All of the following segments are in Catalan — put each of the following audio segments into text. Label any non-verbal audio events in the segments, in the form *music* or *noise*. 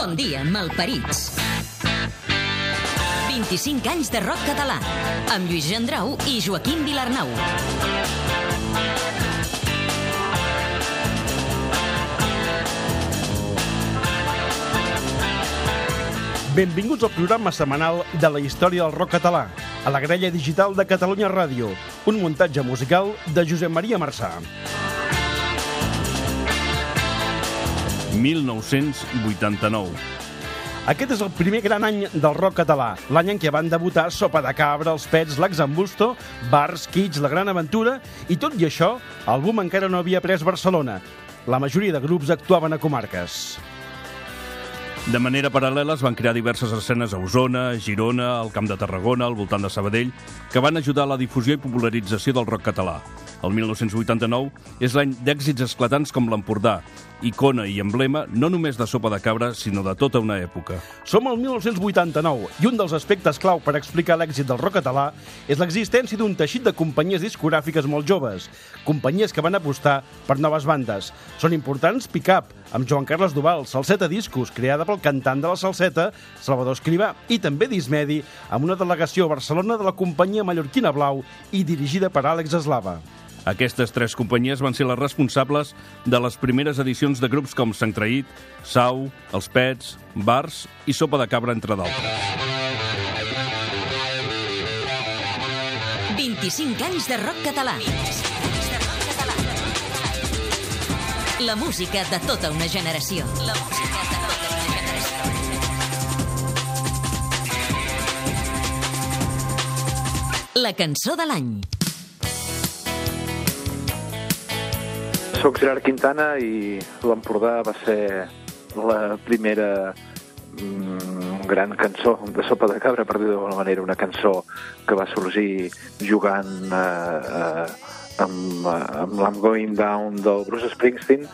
Bon dia, malparits. 25 anys de rock català, amb Lluís Gendrau i Joaquim Vilarnau. Benvinguts al programa setmanal de la història del rock català, a la grella digital de Catalunya Ràdio, un muntatge musical de Josep Maria Marçà. 1989. Aquest és el primer gran any del rock català, l'any en què van debutar Sopa de Cabra, Els Pets, l'Exambusto, Bars, Kids, La Gran Aventura, i tot i això, el boom encara no havia pres Barcelona. La majoria de grups actuaven a comarques. De manera paral·lela es van crear diverses escenes a Osona, Girona, al Camp de Tarragona, al voltant de Sabadell, que van ajudar a la difusió i popularització del rock català. El 1989 és l'any d'èxits esclatants com l'Empordà, icona i emblema no només de sopa de cabra, sinó de tota una època. Som al 1989 i un dels aspectes clau per explicar l'èxit del rock català és l'existència d'un teixit de companyies discogràfiques molt joves, companyies que van apostar per noves bandes. Són importants Pick Up, amb Joan Carles Duval, Salseta Discos, creada pel cantant de la Salseta, Salvador Escrivà, i també Dismedi, amb una delegació a Barcelona de la companyia mallorquina Blau i dirigida per Àlex Eslava. Aquestes tres companyies van ser les responsables de les primeres edicions de grups com Sant Traït, Sau, Els Pets, Bars i Sopa de Cabra, entre d'altres. 25 anys de rock català. La música de tota una generació. La música de tota una generació. La cançó de l'any. Soc Gerard Quintana i l'Empordà va ser la primera mm, gran cançó de Sopa de Cabra, per dir d'alguna manera, una cançó que va sorgir jugant eh, eh, amb, amb l'Am Going Down del Bruce Springsteen,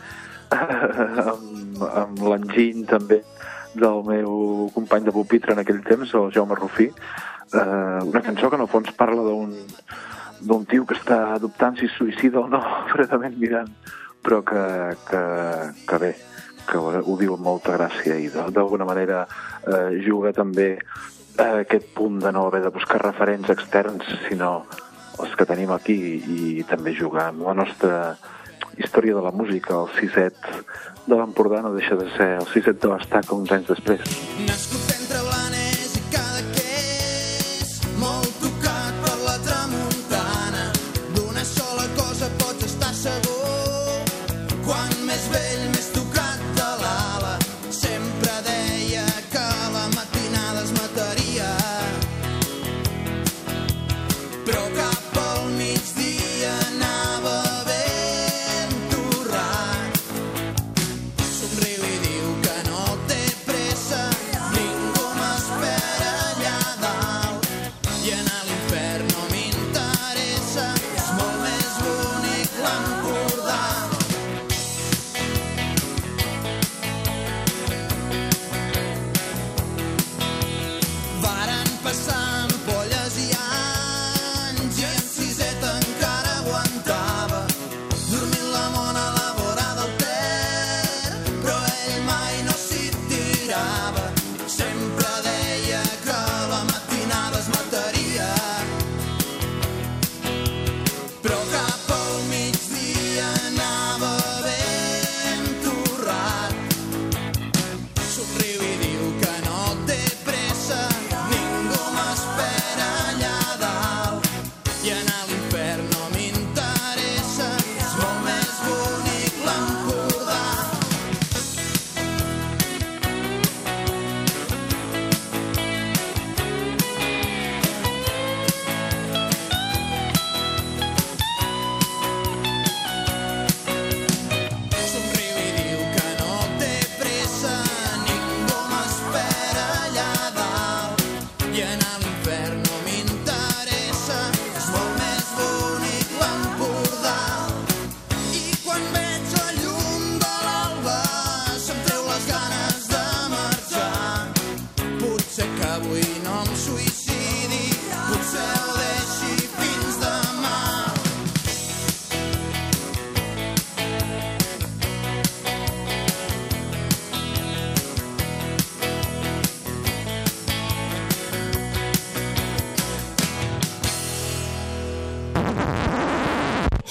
*laughs* amb, amb l'enginy també del meu company de pupitre en aquell temps, el Jaume Rufí, eh, una cançó que en el fons parla d'un d'un tio que està adoptant si suïcida o no, *laughs* fredament mirant, però que, que, que bé, que ho diu amb molta gràcia i d'alguna manera eh, juga també a aquest punt de no haver de buscar referents externs, sinó els que tenim aquí i també jugar amb la nostra història de la música, el siset de l'Empordà no deixa de ser el siset de l'Estaca uns anys després. Nascut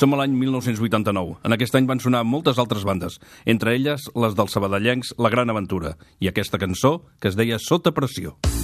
Som a l'any 1989. En aquest any van sonar moltes altres bandes, entre elles les dels sabadellencs La Gran Aventura, i aquesta cançó que es deia Sota Pressió. Sota Pressió.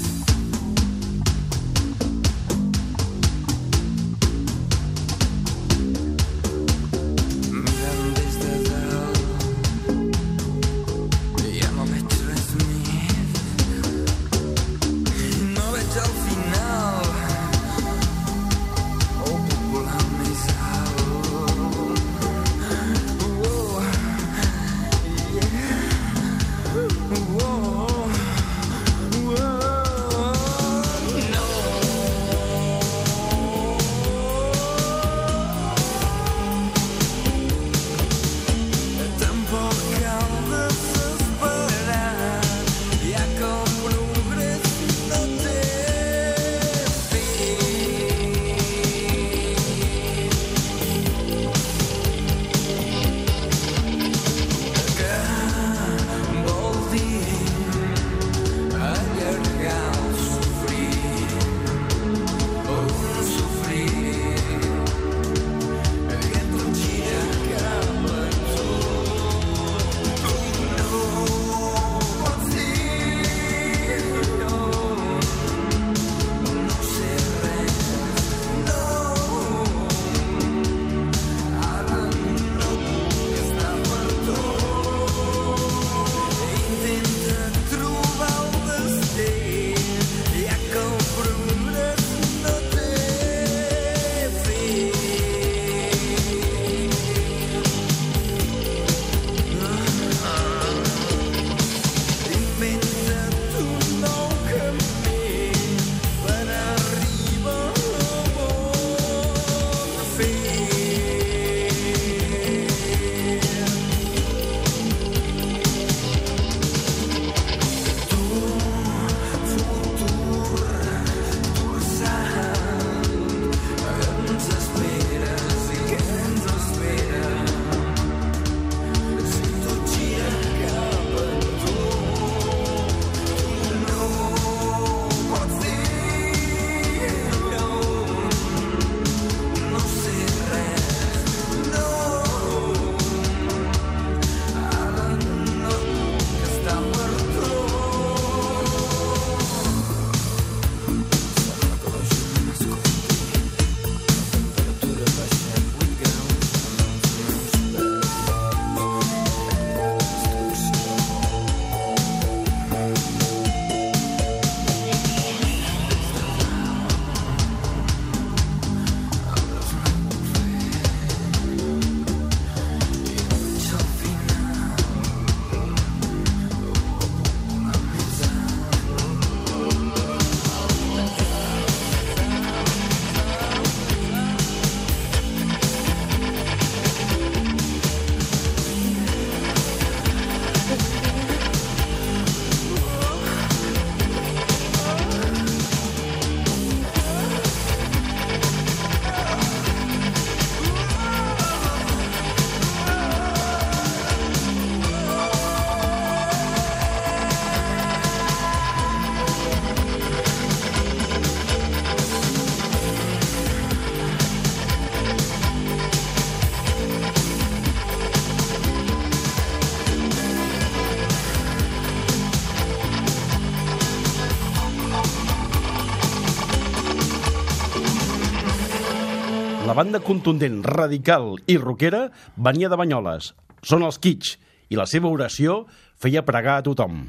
banda contundent, radical i rockera venia de Banyoles. Són els Kitsch i la seva oració feia pregar a tothom.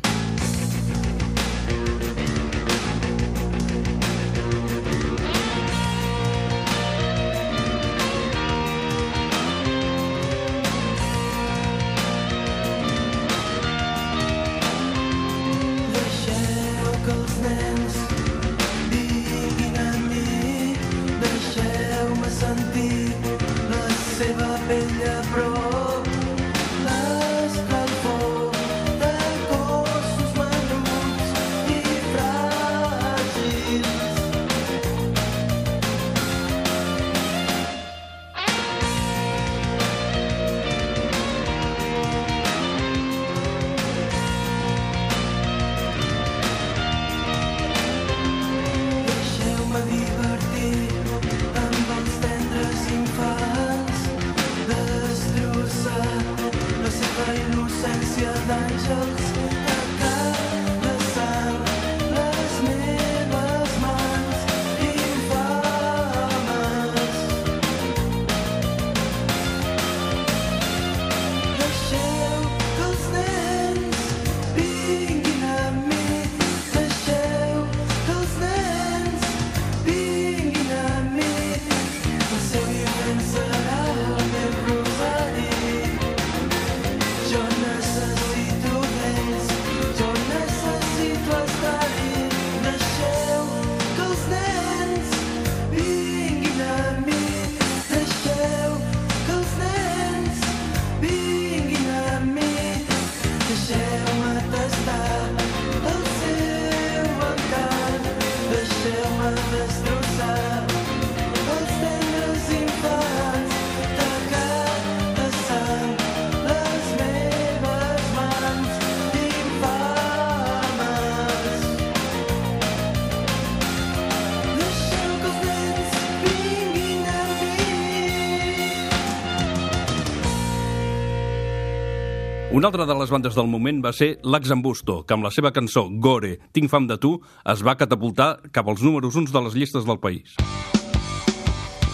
Una altra de les bandes del moment va ser l'Axambusto, que amb la seva cançó Gore, tinc fam de tu, es va catapultar cap als números uns de les llistes del país.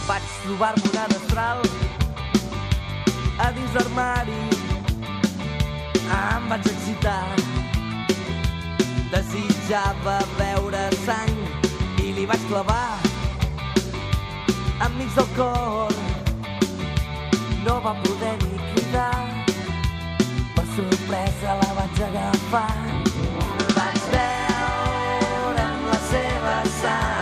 Vaig trobar-me una destral a dins l'armari. Em vaig excitar. Desitjava veure sang i li vaig clavar enmig del cor. No va poder ni cridar sorpresa la vaig agafar. Vaig veure amb la seva sang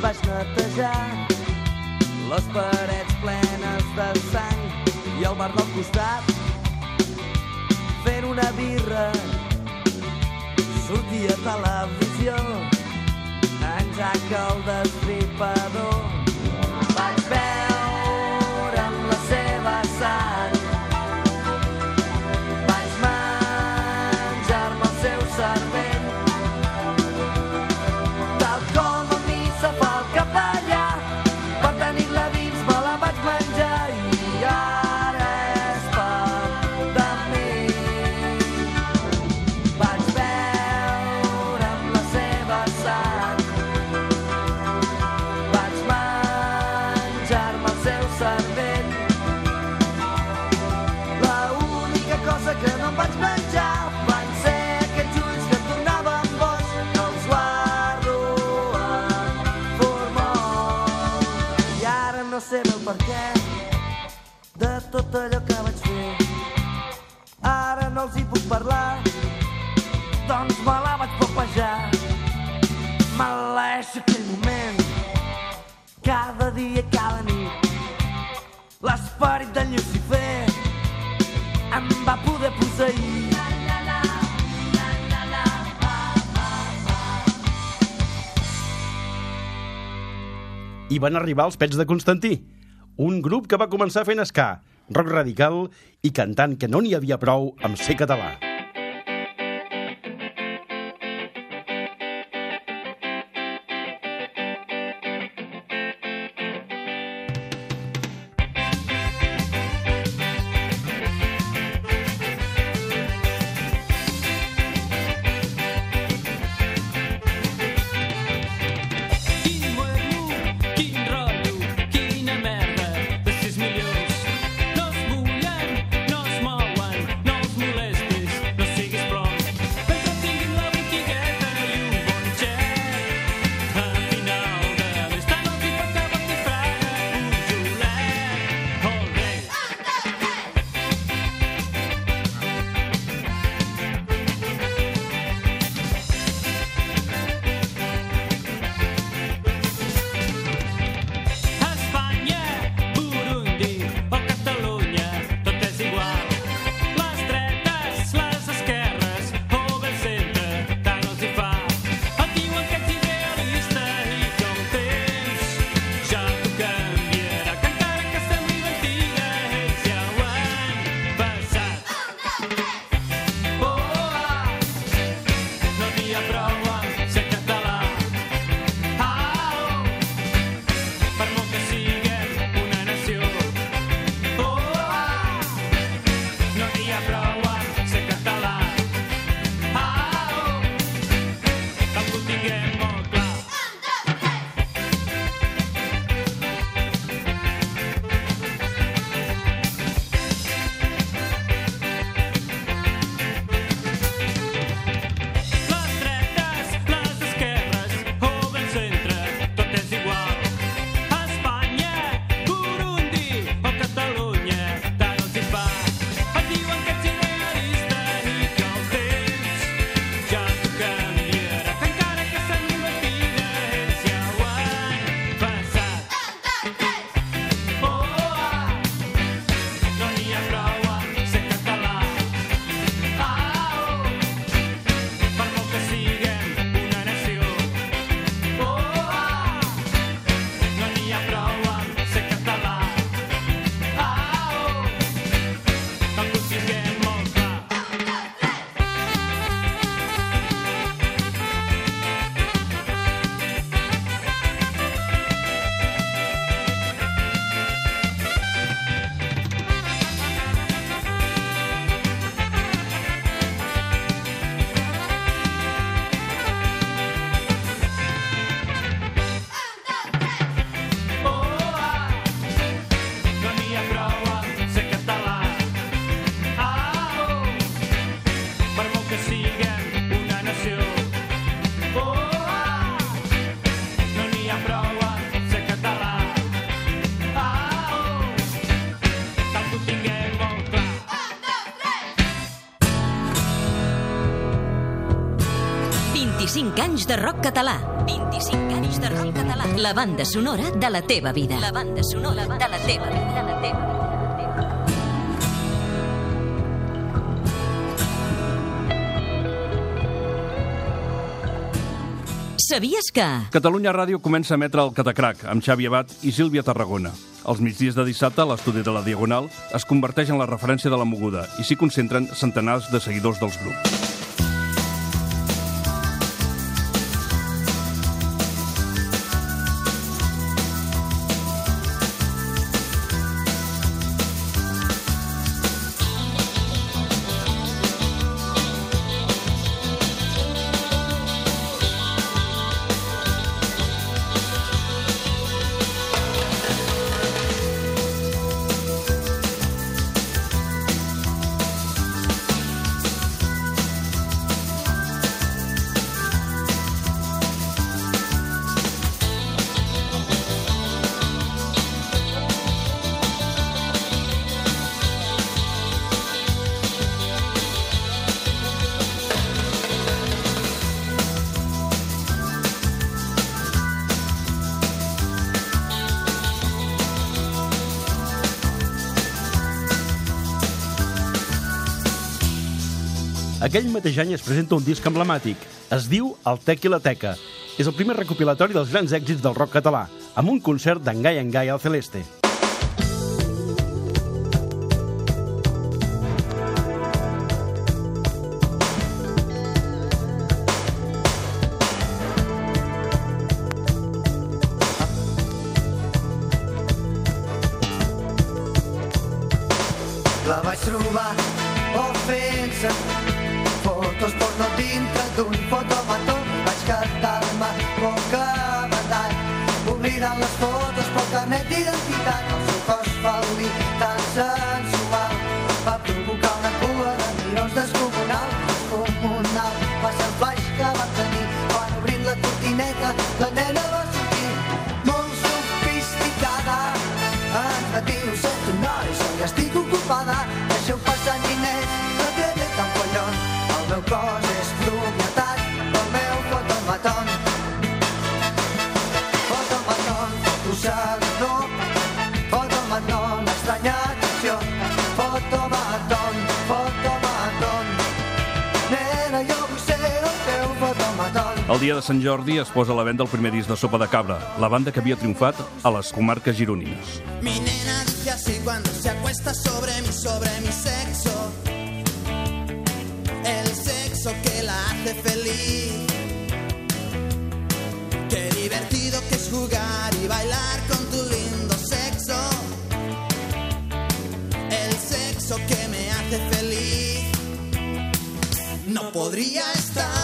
vas netejar les parets plenes de sang i el bar del costat. Fent una birra sortia a televisió. En Jack el destripador vaig veure perquè de tot allò que vaig fer. Ara no els hi puc parlar. Doncs me la vaig popejar maleix aquell moment. Cada dia, cada nit. L'esperit d'en Lucifer em va poder posseir. I van arribar els pets de Constantí un grup que va començar fent ska, rock radical i cantant que no n'hi havia prou amb ser català. 25 anys de rock català. 25 anys de rock català. La banda sonora de la teva vida. La banda sonora de la teva vida. De la teva vida. Sabies que... Catalunya Ràdio comença a emetre el Catacrac amb Xavi Abad i Sílvia Tarragona. Els migdies de dissabte, l'estudi de la Diagonal es converteix en la referència de la moguda i s'hi concentren centenars de seguidors dels grups. Aquell mateix any es presenta un disc emblemàtic. Es diu El Tec i la Teca. És el primer recopilatori dels grans èxits del rock català, amb un concert d'en Gai en Gai al Celeste. Fotomaton, fotosegador. Fotomaton, estranya atenció. Fotomaton, fotomaton. Nena, jo vull ser el teu fotomaton. El dia de Sant Jordi es posa a la venda el primer disc de Sopa de Cabra, la banda que havia triomfat a les comarques gironines. Mi nena dice así cuando se acuesta sobre mí, sobre mi sexo. El sexo que la hace feliz. Divertido que es jugar y bailar con tu lindo sexo. El sexo que me hace feliz. No podría estar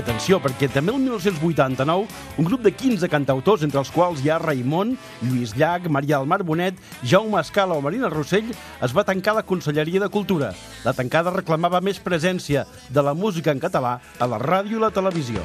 Atenció, perquè també el 1989 un grup de 15 cantautors, entre els quals hi ha Raimon, Lluís Llach, Maria del Mar Bonet, Jaume Escala o Marina Rossell, es va tancar la Conselleria de Cultura. La tancada reclamava més presència de la música en català a la ràdio i la televisió.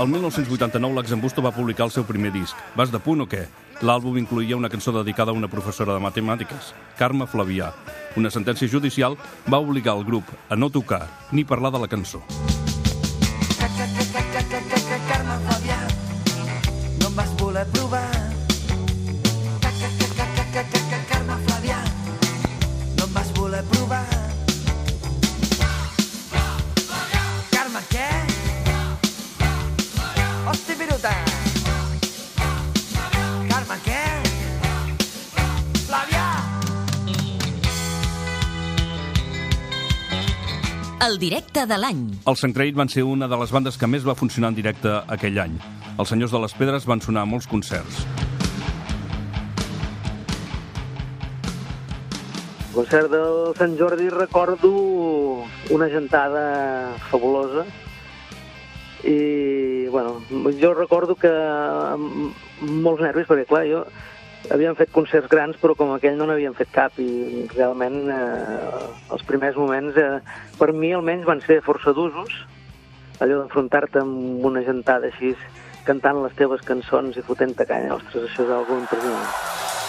El 1989 l'Axembusto va publicar el seu primer disc, Vas de punt o què? L'àlbum incluïa una cançó dedicada a una professora de matemàtiques, Carme Flavià. Una sentència judicial va obligar el grup a no tocar ni parlar de la cançó. El directe de l'any. Els Sant Creit van ser una de les bandes que més va funcionar en directe aquell any. Els Senyors de les Pedres van sonar a molts concerts. El concert del Sant Jordi recordo una gentada fabulosa i, bueno, jo recordo que amb molts nervis, perquè, clar, jo havíem fet concerts grans, però com aquell no n'havíem fet cap i realment eh, els primers moments, eh, per mi almenys, van ser força d'usos, allò d'enfrontar-te amb una gentada així, cantant les teves cançons i fotent-te canya. Ostres, això és algo impressionant.